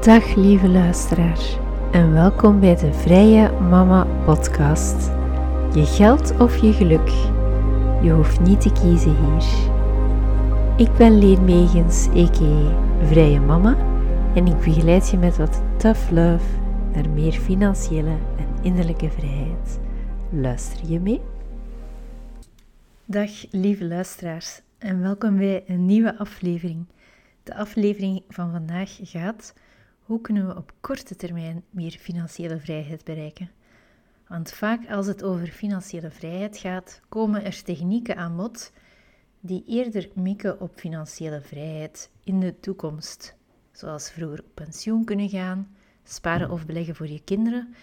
Dag lieve luisteraar en welkom bij de Vrije Mama Podcast. Je geld of je geluk, je hoeft niet te kiezen hier. Ik ben Leen Megens. Vrije Mama en ik begeleid je met wat tough love naar meer financiële en innerlijke vrijheid. Luister je mee? Dag lieve luisteraars en welkom bij een nieuwe aflevering. De aflevering van vandaag gaat hoe kunnen we op korte termijn meer financiële vrijheid bereiken? Want vaak als het over financiële vrijheid gaat, komen er technieken aan bod die eerder mikken op financiële vrijheid in de toekomst. Zoals vroeger op pensioen kunnen gaan, sparen of beleggen voor je kinderen.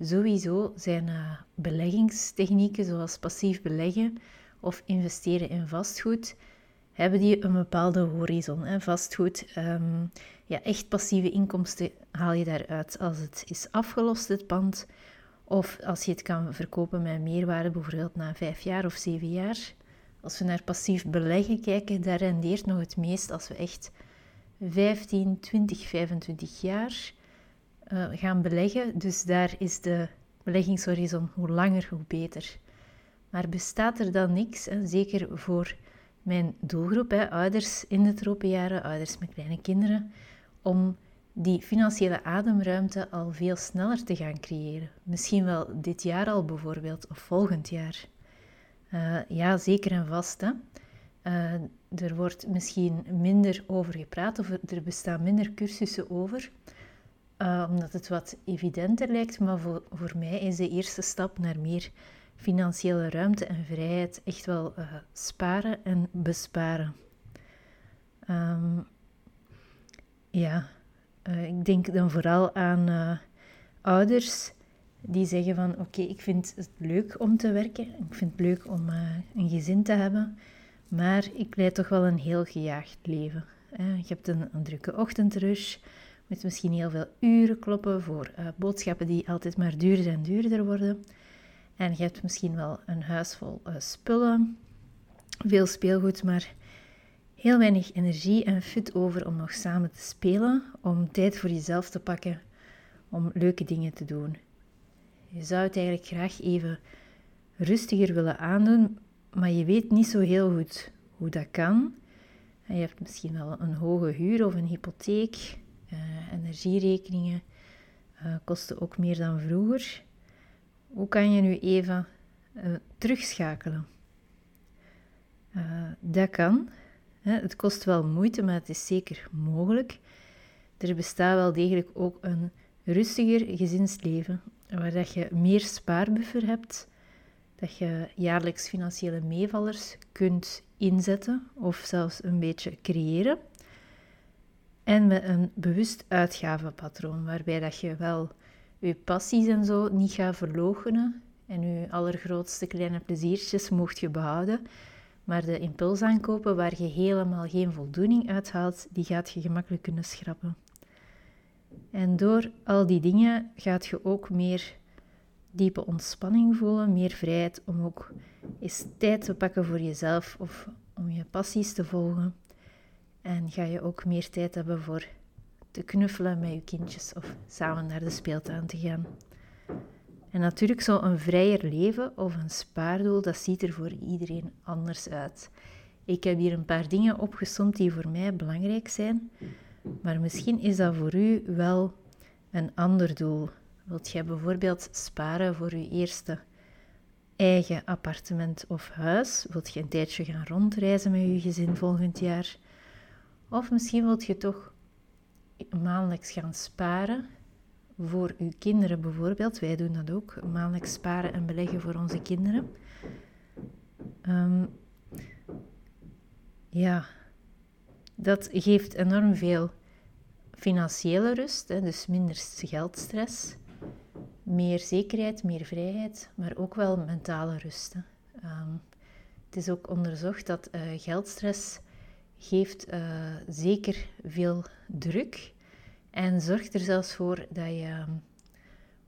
Sowieso zijn uh, beleggingstechnieken zoals passief beleggen of investeren in vastgoed hebben die een bepaalde horizon. Vastgoed, um, ja, echt passieve inkomsten haal je daaruit als het is afgelost, het pand. Of als je het kan verkopen met meerwaarde, bijvoorbeeld na vijf jaar of zeven jaar. Als we naar passief beleggen kijken, daar rendeert nog het meest als we echt 15, 20, 25 jaar uh, gaan beleggen. Dus daar is de beleggingshorizon hoe langer, hoe beter. Maar bestaat er dan niks, en zeker voor mijn doelgroep, hè, ouders in de tropenjaren, ouders met kleine kinderen, om die financiële ademruimte al veel sneller te gaan creëren. Misschien wel dit jaar al bijvoorbeeld, of volgend jaar. Uh, ja, zeker en vast. Hè. Uh, er wordt misschien minder over gepraat, of er bestaan minder cursussen over, uh, omdat het wat evidenter lijkt. Maar voor, mij is de eerste stap naar meer financiële ruimte en vrijheid echt wel sparen en besparen. Um, ja, uh, ik denk dan vooral aan uh, ouders die zeggen van oké, ik vind het leuk om te werken, ik vind het leuk om een gezin te hebben, maar ik leid toch wel een heel gejaagd leven. Je hebt een, een drukke ochtendrush, met misschien heel veel uren kloppen voor boodschappen die altijd maar duurder en duurder worden. En je hebt misschien wel een huis vol spullen, veel speelgoed, maar heel weinig energie en fit over om nog samen te spelen, om tijd voor jezelf te pakken, om leuke dingen te doen. Je zou het eigenlijk graag even rustiger willen aandoen, maar je weet niet zo heel goed hoe dat kan. je hebt misschien wel een hoge huur of een hypotheek, uh, energierekeningen uh, kosten ook meer dan vroeger. Hoe kan je nu even uh, terugschakelen? Dat kan. Het kost wel moeite, maar het is zeker mogelijk. Er bestaat wel degelijk ook een rustiger gezinsleven, waar dat je meer spaarbuffer hebt, dat je jaarlijks financiële meevallers kunt inzetten of zelfs een beetje creëren. En met een bewust uitgavenpatroon, waarbij dat je wel je passies en zo niet gaat verloochenen en je allergrootste kleine pleziertjes mocht je behouden. Maar de impulsaankopen waar je helemaal geen voldoening uit haalt, die gaat je gemakkelijk kunnen schrappen. En door al die dingen gaat je ook meer diepe ontspanning voelen, meer vrijheid om ook eens tijd te pakken voor jezelf of om je passies te volgen. En ga je ook meer tijd hebben voor te knuffelen met je kindjes of samen naar de speeltuin te gaan. En natuurlijk zo'n vrijer leven of een spaardoel, dat ziet er voor iedereen anders uit. Ik heb hier een paar dingen opgesomd die voor mij belangrijk zijn, maar misschien is dat voor u wel een ander doel. Wilt je bijvoorbeeld sparen voor je eerste eigen appartement of huis? Wilt je een tijdje gaan rondreizen met je gezin volgend jaar? Of misschien wilt je toch maandelijks gaan sparen voor uw kinderen bijvoorbeeld. Wij doen dat ook, maandelijks sparen en beleggen voor onze kinderen. Um, ja, dat geeft enorm veel financiële rust, hè, dus minder geldstress, meer zekerheid, meer vrijheid, maar ook wel mentale rust. Um, het is ook onderzocht dat uh, geldstress geeft uh, zeker veel druk en zorgt er zelfs voor dat je ehm,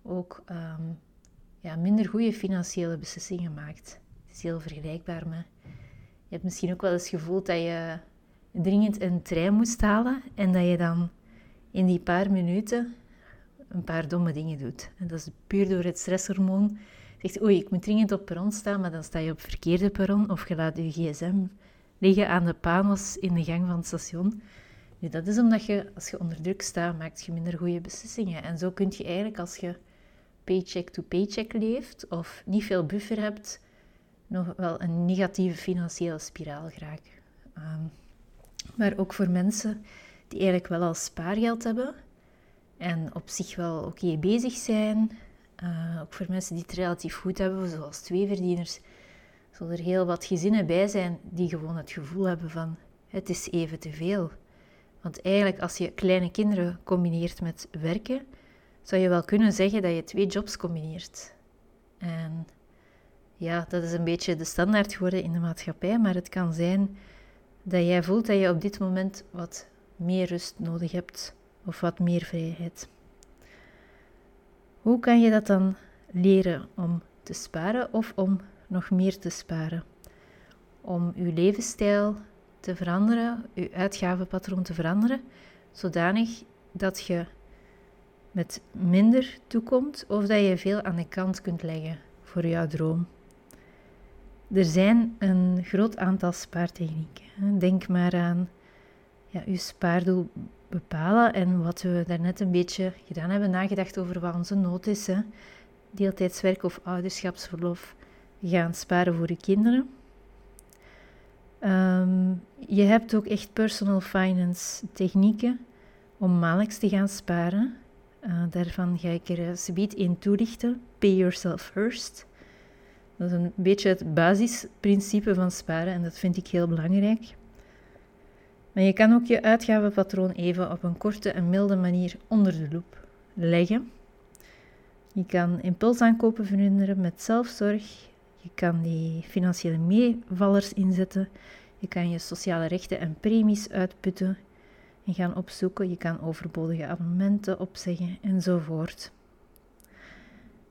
ook um, ja, minder goede financiële beslissingen maakt. Het is heel vergelijkbaar met... Je hebt misschien ook wel eens gevoeld dat je dringend een trein moest halen en dat je dan in die paar minuten een paar domme dingen doet. En dat is puur door het stresshormoon. Zegt, oei, ik moet dringend op perron staan, maar dan sta je op het verkeerde perron. Of je laat je gsm liggen aan de panos in de gang van het station. Nu, dat is omdat je, als je onder druk staat, maakt je minder goede beslissingen. En zo kun je eigenlijk, als je paycheck to paycheck leeft, of niet veel buffer hebt, nog wel een negatieve financiële spiraal geraken. Ehm, maar ook voor mensen die eigenlijk wel al spaargeld hebben en op zich wel oké bezig zijn. Uh, ook voor mensen die het relatief goed hebben, zoals twee verdieners, zullen er heel wat gezinnen bij zijn die gewoon het gevoel hebben van het is even te veel. Want eigenlijk als je kleine kinderen combineert met werken, zou je wel kunnen zeggen dat je twee jobs combineert. En ja, dat is een beetje de standaard geworden in de maatschappij, maar het kan zijn dat jij voelt dat je op dit moment wat meer rust nodig hebt of wat meer vrijheid. Hoe kan je dat dan leren om te sparen of om nog meer te sparen? Om uw levensstijl te veranderen, uw uitgavenpatroon te veranderen, zodanig dat je met minder toekomt of dat je veel aan de kant kunt leggen voor jouw droom. Er zijn een groot aantal spaartechnieken. Denk maar aan ja, je spaardoel bepalen en wat we daarnet een beetje gedaan hebben, nagedacht over wat onze nood is. Hè. Deeltijdswerk of ouderschapsverlof, gaan sparen voor je kinderen. Ehm, je hebt ook echt personal finance technieken om maandelijks te gaan sparen. Uh, daarvan ga ik er subiet in toelichten. Pay yourself first. Dat is een beetje het basisprincipe van sparen en dat vind ik heel belangrijk. Maar je kan ook je uitgavenpatroon even op een korte en milde manier onder de loep leggen. Je kan impulsaankopen verminderen met zelfzorg. Je kan die financiële meevallers inzetten. Je kan je sociale rechten en premies uitputten en gaan opzoeken. Je kan overbodige abonnementen opzeggen enzovoort.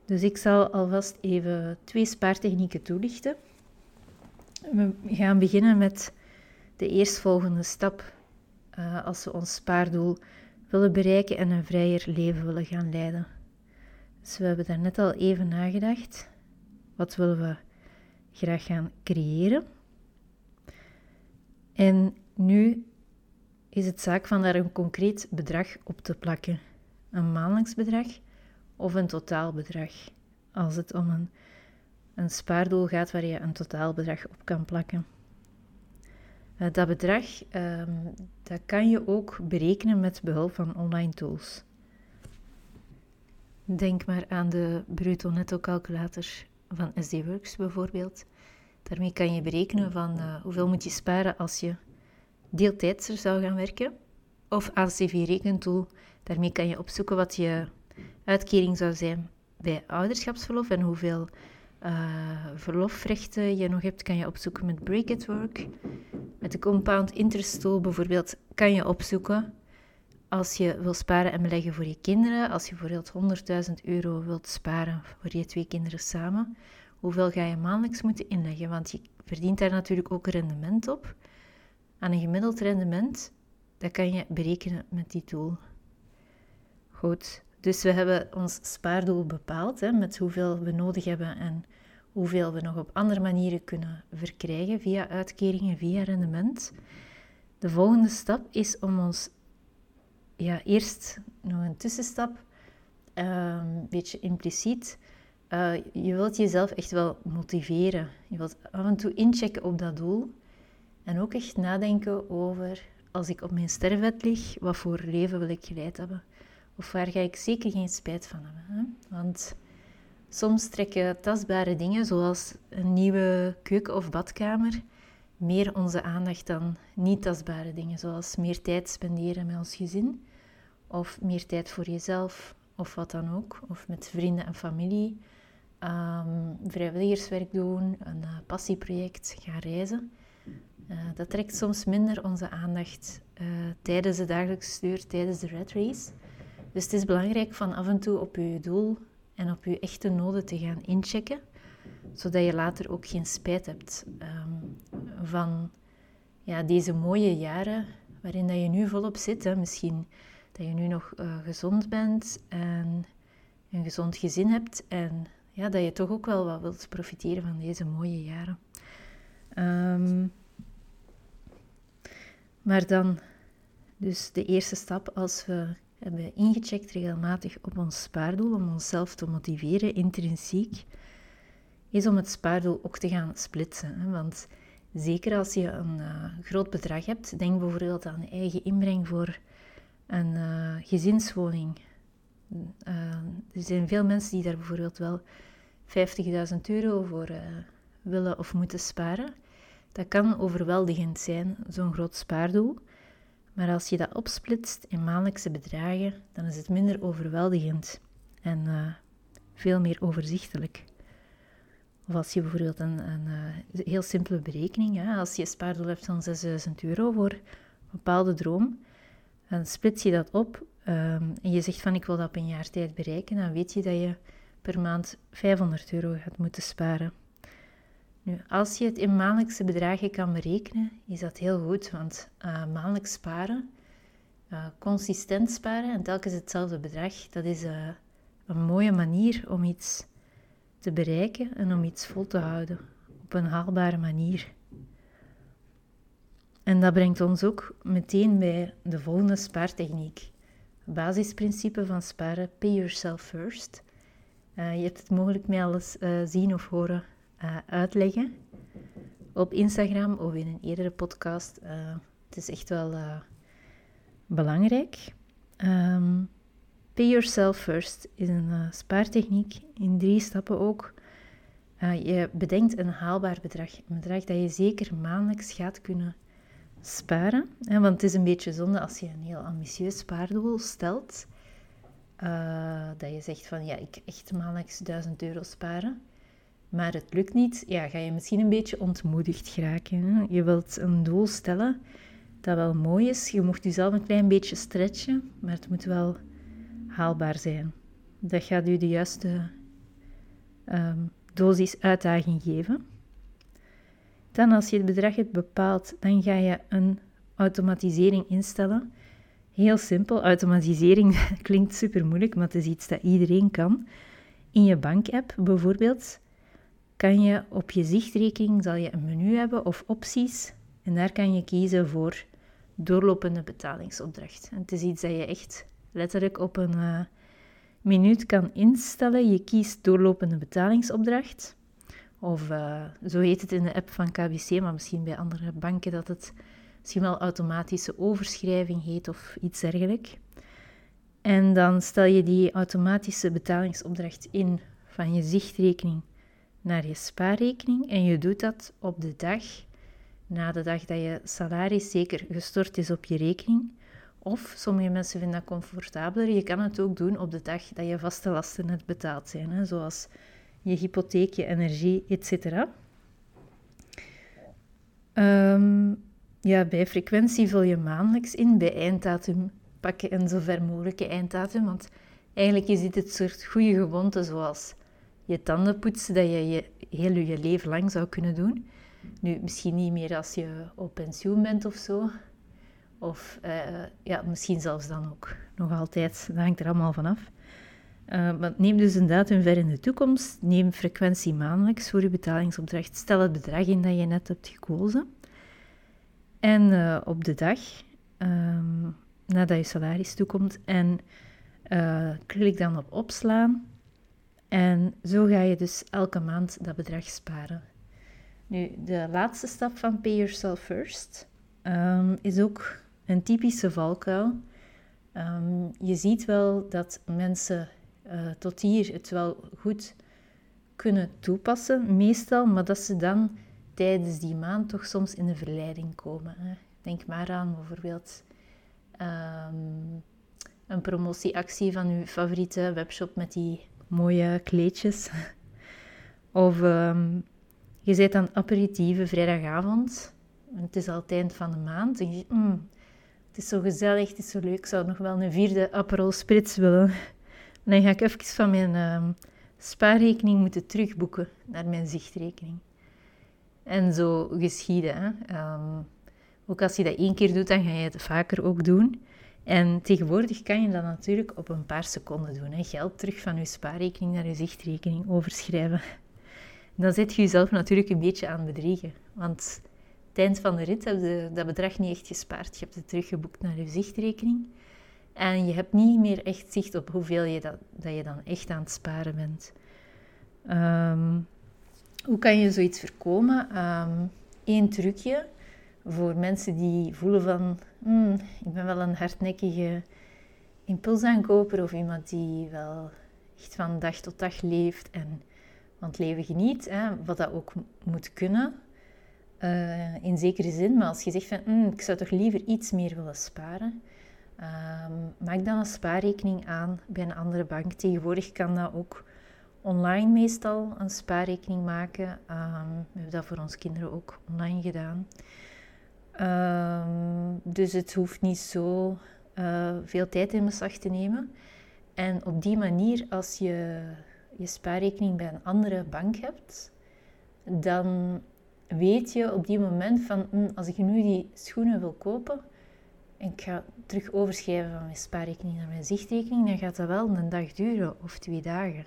Dus ik zal alvast even twee spaartechnieken toelichten. We gaan beginnen met de eerstvolgende stap uh, als we ons spaardoel willen bereiken en een vrijer leven willen gaan leiden. Dus we hebben daar net al even nagedacht. Wat willen we graag gaan creëren? En nu is het zaak van daar een concreet bedrag op te plakken. Een maandelijks bedrag of een totaalbedrag. Als het om een, een spaardoel gaat waar je een totaalbedrag op kan plakken. Uh, dat bedrag um, dat kan je ook berekenen met behulp van online tools. Denk maar aan de bruto netto calculator van SDWorks bijvoorbeeld. Daarmee kan je berekenen van uh, hoeveel moet je sparen als je deeltijdser zou gaan werken. Of ACV-rekentool, daarmee kan je opzoeken wat je uitkering zou zijn bij ouderschapsverlof en hoeveel uh, verlofrechten je nog hebt, kan je opzoeken met Break It Work. Met de Compound Interest Tool bijvoorbeeld kan je opzoeken als je wil sparen en beleggen voor je kinderen. Als je bijvoorbeeld 100.000 euro wilt sparen voor je twee kinderen samen, hoeveel ga je maandelijks moeten inleggen? Want je verdient daar natuurlijk ook rendement op. Aan een gemiddeld rendement, dat kan je berekenen met die tool. Goed, dus we hebben ons spaardoel bepaald hè, met hoeveel we nodig hebben en hoeveel we nog op andere manieren kunnen verkrijgen via uitkeringen, via rendement. De volgende stap is om ons, ja, eerst nog een tussenstap, ehm, een beetje impliciet. Uh, je wilt jezelf echt wel motiveren. Je wilt af en toe inchecken op dat doel. En ook echt nadenken over, als ik op mijn sterfbed lig, wat voor leven wil ik geleid hebben? Of waar ga ik zeker geen spijt van hebben? Want soms trekken tastbare dingen, zoals een nieuwe keuken of badkamer, meer onze aandacht dan niet tastbare dingen, zoals meer tijd spenderen met ons gezin, of meer tijd voor jezelf, of wat dan ook, of met vrienden en familie, um, vrijwilligerswerk doen, een uh, passieproject, gaan reizen. Uh, dat trekt soms minder onze aandacht uh, tijdens de dagelijkse stuur, tijdens de red race. Dus het is belangrijk van af en toe op je doel en op je echte noden te gaan inchecken, zodat je later ook geen spijt hebt um, van ja, deze mooie jaren waarin dat je nu volop zit. Hè. Misschien dat je nu nog uh, gezond bent en een gezond gezin hebt en ja, dat je toch ook wel wat wilt profiteren van deze mooie jaren. Um, maar dan, dus de eerste stap als we hebben ingecheckt regelmatig op ons spaardoel, om onszelf te motiveren, intrinsiek, is om het spaardoel ook te gaan splitsen. Want zeker als je een uh, groot bedrag hebt, denk bijvoorbeeld aan eigen inbreng voor een uh, gezinswoning. Uh, er zijn veel mensen die daar bijvoorbeeld wel 50.000 euro voor willen of moeten sparen. Dat kan overweldigend zijn, zo'n groot spaardoel. Maar als je dat opsplitst in maandelijkse bedragen, dan is het minder overweldigend en veel meer overzichtelijk. Of als je bijvoorbeeld een, een uh, heel simpele berekening, hè, als je een spaardoel hebt van 6000 euro voor een bepaalde droom, dan splits je dat op um, en je zegt van ik wil dat op een jaar tijd bereiken, dan weet je dat je per maand 500 euro gaat moeten sparen. Nu, als je het in maandelijkse bedragen kan berekenen, is dat heel goed, want uh, maandelijks sparen, uh, consistent sparen en telkens hetzelfde bedrag, dat is een mooie manier om iets te bereiken en om iets vol te houden op een haalbare manier. En dat brengt ons ook meteen bij de volgende spaartechniek. Basisprincipe van sparen, pay yourself first. je hebt het mogelijk mij alles zien of horen uh, uitleggen op Instagram of in een eerdere podcast. Het is echt wel belangrijk. Um, pay yourself first is een spaartechniek in drie stappen ook. je bedenkt een haalbaar bedrag, een bedrag dat je zeker maandelijks gaat kunnen sparen. Hè, want het is een beetje zonde als je een heel ambitieus spaardoel stelt. dat je zegt van ja, ik echt maandelijks 1000 euro sparen maar het lukt niet, ja, ga je misschien een beetje ontmoedigd geraken. Je wilt een doel stellen dat wel mooi is. Je mocht jezelf een klein beetje stretchen, maar het moet wel haalbaar zijn. Dat gaat u de juiste um, dosis uitdaging geven. Dan, als je het bedrag hebt bepaald, dan ga je een automatisering instellen. Heel simpel, automatisering klinkt super moeilijk, maar het is iets dat iedereen kan. In je bankapp bijvoorbeeld kan je op je zichtrekening zal je een menu hebben of opties en daar kan je kiezen voor doorlopende betalingsopdracht. En het is iets dat je echt letterlijk op een uh, minuut kan instellen. Je kiest doorlopende betalingsopdracht. Of uh, zo heet het in de app van KBC, maar misschien bij andere banken dat het misschien wel automatische overschrijving heet of iets dergelijks. En dan stel je die automatische betalingsopdracht in van je zichtrekening naar je spaarrekening en je doet dat op de dag na de dag dat je salaris zeker gestort is op je rekening. Of sommige mensen vinden dat comfortabeler. Je kan het ook doen op de dag dat je vaste lasten net betaald zijn, hè, zoals je hypotheek, je energie, etc. Um, ja, bij frequentie vul je maandelijks in, bij einddatum pak je een zo ver mogelijke einddatum, want eigenlijk is dit het soort goede gewoonte zoals je tanden poetsen dat je, je heel je leven lang zou kunnen doen. Nu, misschien niet meer als je op pensioen bent of zo. Of uh, ja, misschien zelfs dan ook nog altijd. Dat hangt er allemaal vanaf. Uh, maar neem dus een datum ver in de toekomst. Neem frequentie maandelijks voor je betalingsopdracht. Stel het bedrag in dat je net hebt gekozen. En uh, op de dag, um, nadat je salaris toekomt, en klik dan op opslaan. En zo ga je dus elke maand dat bedrag sparen. Nu, de laatste stap van Pay Yourself First um, is ook een typische valkuil. Um, je ziet wel dat mensen uh, tot hier het wel goed kunnen toepassen, meestal, maar dat ze dan tijdens die maand toch soms in de verleiding komen. Hè. Denk maar aan bijvoorbeeld um, een promotieactie van uw favoriete webshop met die mooie kleedjes. Of um, je zit aan aperitieven vrijdagavond. Het is al het eind van de maand. En je mm, het is zo gezellig, het is zo leuk. Ik zou nog wel een vierde Aperol Spritz willen. En dan ga ik even van mijn um, spaarrekening moeten terugboeken naar mijn zichtrekening. En zo geschieden. Hè? Um, ook als je dat één keer doet, dan ga je het vaker ook doen. En tegenwoordig kan je dat natuurlijk op een paar seconden doen. Hè. Geld terug van je spaarrekening naar je zichtrekening overschrijven. Dan zet je jezelf natuurlijk een beetje aan bedriegen. Want tijdens van de rit heb je dat bedrag niet echt gespaard. Je hebt het teruggeboekt naar je zichtrekening. En je hebt niet meer echt zicht op hoeveel je dat, dat je dan echt aan het sparen bent. Ehm, hoe kan je zoiets voorkomen? Eén trucje voor mensen die voelen van... Hmm, ik ben wel een hardnekkige impulsaankoper of iemand die wel echt van dag tot dag leeft en van het leven geniet. Hè, wat dat ook moet kunnen. Uh, in zekere zin. Maar als je zegt van... Hmm, ik zou toch liever iets meer willen sparen... Um, maak dan een spaarrekening aan bij een andere bank. Tegenwoordig kan dat ook online meestal een spaarrekening maken. Um, we hebben dat voor onze kinderen ook online gedaan. Um, dus het hoeft niet zo uh, veel tijd in beslag te nemen. En op die manier, als je je spaarrekening bij een andere bank hebt, dan weet je op die moment van hm, als ik nu die schoenen wil kopen, en ik ga terug overschrijven van mijn spaarrekening naar mijn zichtrekening, dan gaat dat wel een dag duren of twee dagen.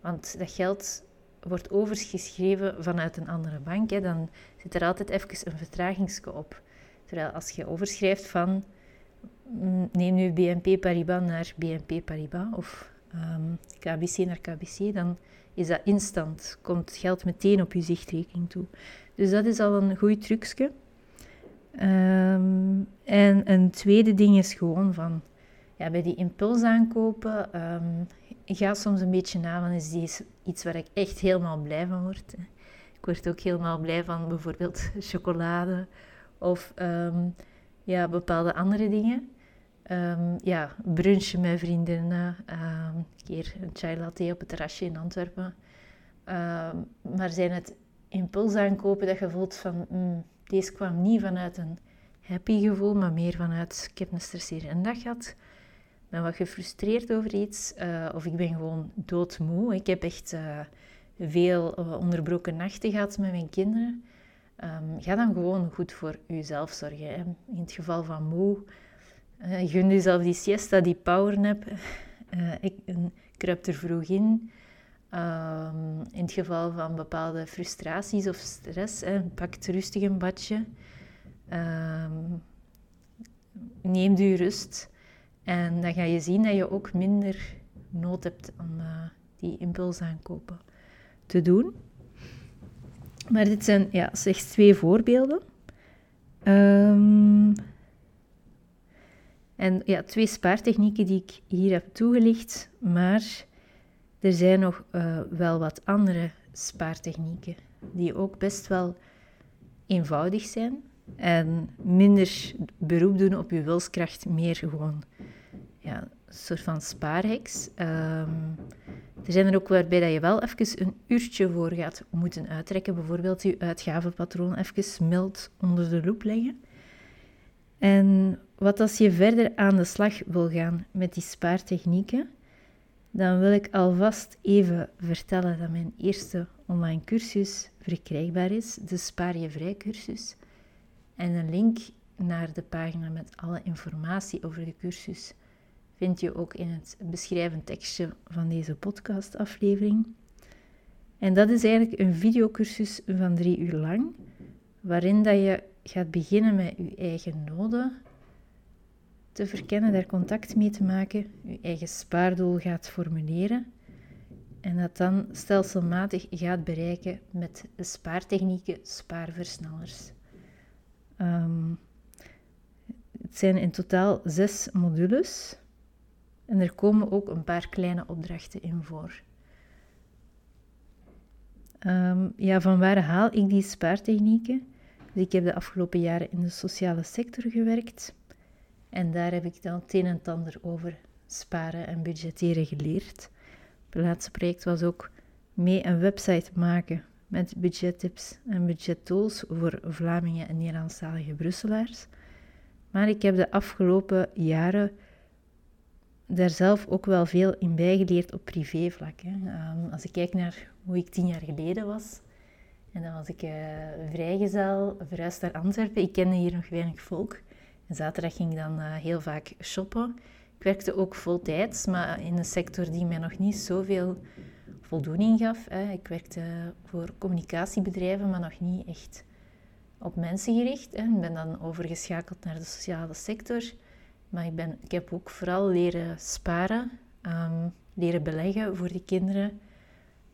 Want dat geld wordt overgeschreven vanuit een andere bank, hè, dan zit er altijd even een vertragingsje op. Terwijl als je overschrijft van, mm, neem nu BNP Paribas naar BNP Paribas of ehm, KBC naar KBC, dan is dat instant. Komt geld meteen op je zichtrekening toe. Dus dat is al een goed trucje. Um, en een tweede ding is gewoon van, ja, bij die impulsaankopen, um, ik ga soms een beetje na, want is die iets waar ik echt helemaal blij van word. Ik word ook helemaal blij van bijvoorbeeld chocolade of ja, bepaalde andere dingen. Ja, brunchen met vriendinnen, een keer een chai latte op het terrasje in Antwerpen. maar zijn het impulsaankopen dat je voelt van... Mm, deze kwam niet vanuit een happy gevoel, maar meer vanuit ik heb een stresserende dag gehad. Ben wat gefrustreerd over iets uh, of ik ben gewoon doodmoe. Ik heb echt uh, veel uh, onderbroken nachten gehad met mijn kinderen. Um, ga dan gewoon goed voor jezelf zorgen. In het geval van moe, gun jezelf die siesta, die powernap. ik kruip er vroeg in. Um, in het geval van bepaalde frustraties of stress, hè, pak rustig een badje. Um, neem je rust. En dan ga je zien dat je ook minder nood hebt om uh, die impulsaankopen te doen. Maar dit zijn ja, slechts twee voorbeelden. Um, en ja, twee spaartechnieken die ik hier heb toegelicht, maar er zijn nog uh, wel wat andere spaartechnieken die ook best wel eenvoudig zijn en minder beroep doen op je wilskracht, meer gewoon ja, een soort van spaarheks. Um, er zijn er ook waarbij dat je wel even een uurtje voor gaat moeten uittrekken. Bijvoorbeeld je uitgavenpatroon even mild onder de loep leggen. En wat als je verder aan de slag wil gaan met die spaartechnieken, dan wil ik alvast even vertellen dat mijn eerste online cursus verkrijgbaar is, de Spaar je Vrij cursus. En een link naar de pagina met alle informatie over de cursus vind je ook in het beschrijvend tekstje van deze podcastaflevering. En dat is eigenlijk een videocursus van drie uur lang, waarin dat je gaat beginnen met je eigen noden te verkennen, daar contact mee te maken, je eigen spaardoel gaat formuleren en dat dan stelselmatig gaat bereiken met spaartechnieken, spaarversnellers. Um, het zijn in totaal zes modules en er komen ook een paar kleine opdrachten in voor. Um, ja, van waar haal ik die spaartechnieken? Dus ik heb de afgelopen jaren in de sociale sector gewerkt. En daar heb ik dan het een en ander over sparen en budgetteren geleerd. Het laatste project was ook mee een website maken met budgettips en budgettools voor Vlamingen en Nederlandstalige Brusselaars. Maar ik heb de afgelopen jaren daar zelf ook wel veel in bijgeleerd op privévlak. Um, als ik kijk naar hoe ik tien jaar geleden was, en dan was ik uh, vrijgezel, verhuisd naar Antwerpen. Ik kende hier nog weinig volk. En zaterdag ging ik dan uh, heel vaak shoppen. Ik werkte ook voltijds, maar in een sector die mij nog niet zoveel voldoening gaf. Hè. Ik werkte voor communicatiebedrijven, maar nog niet echt op mensen gericht. Hè. Ik ben dan overgeschakeld naar de sociale sector. Maar ik, ben, ik heb ook vooral leren sparen, um, leren beleggen voor de kinderen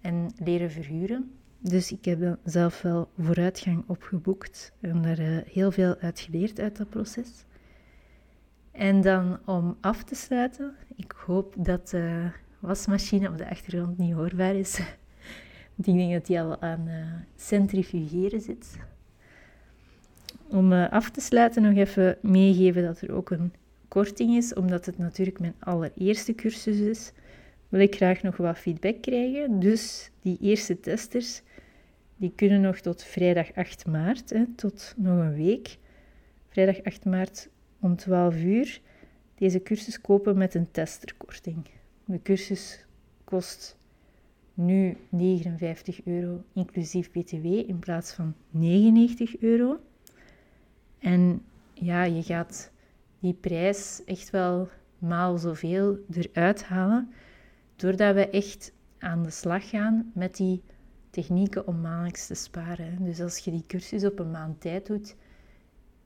en leren verhuren. Dus ik heb zelf wel vooruitgang opgeboekt en daar uh, heel veel uit geleerd uit dat proces. En dan om af te sluiten, ik hoop dat de wasmachine op de achtergrond niet hoorbaar is. Want ik denk dat die al aan uh, centrifugeren zit. Om uh, af te sluiten nog even meegeven dat er ook een korting is, omdat het natuurlijk mijn allereerste cursus is, wil ik graag nog wat feedback krijgen. Dus die eerste testers, die kunnen nog tot vrijdag 8 maart, hè, tot nog een week, vrijdag 8 maart om 12 uur, deze cursus kopen met een testerkorting. De cursus kost nu 59 euro inclusief BTW in plaats van 99 euro. En ja, je gaat die prijs echt wel maal zoveel eruit halen, doordat we echt aan de slag gaan met die technieken om maandelijks te sparen. Dus als je die cursus op een maand tijd doet,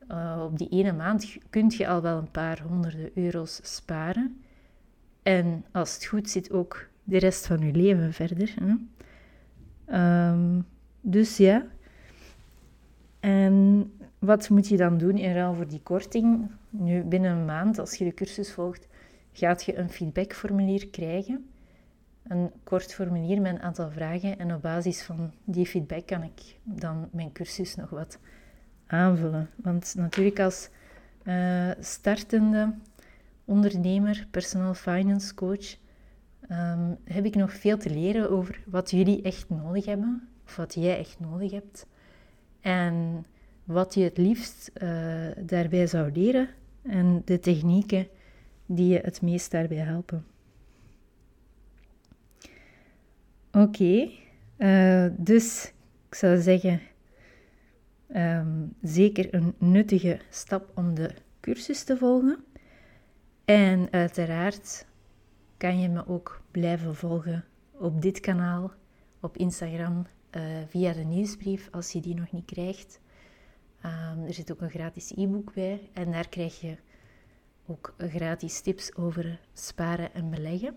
uh, op die ene maand kun je al wel een paar honderden euro's sparen. En als het goed zit, ook de rest van je leven verder. Hè? Um, dus ja. En wat moet je dan doen in ruil voor die korting? Nu, binnen een maand, als je de cursus volgt, gaat je een feedbackformulier krijgen. Een kort formulier met een aantal vragen. En op basis van die feedback kan ik dan mijn cursus nog wat aanvullen. Want natuurlijk als uh, startende ondernemer, personal finance coach, um, heb ik nog veel te leren over wat jullie echt nodig hebben. Of wat jij echt nodig hebt. En wat je het liefst uh, daarbij zou leren en de technieken die je het meest daarbij helpen. Oké, uh, dus ik zou zeggen, um, zeker een nuttige stap om de cursus te volgen. En uiteraard kan je me ook blijven volgen op dit kanaal, op Instagram, uh, via de nieuwsbrief als je die nog niet krijgt. Um, er zit ook een gratis e-book bij en daar krijg je ook gratis tips over sparen en beleggen.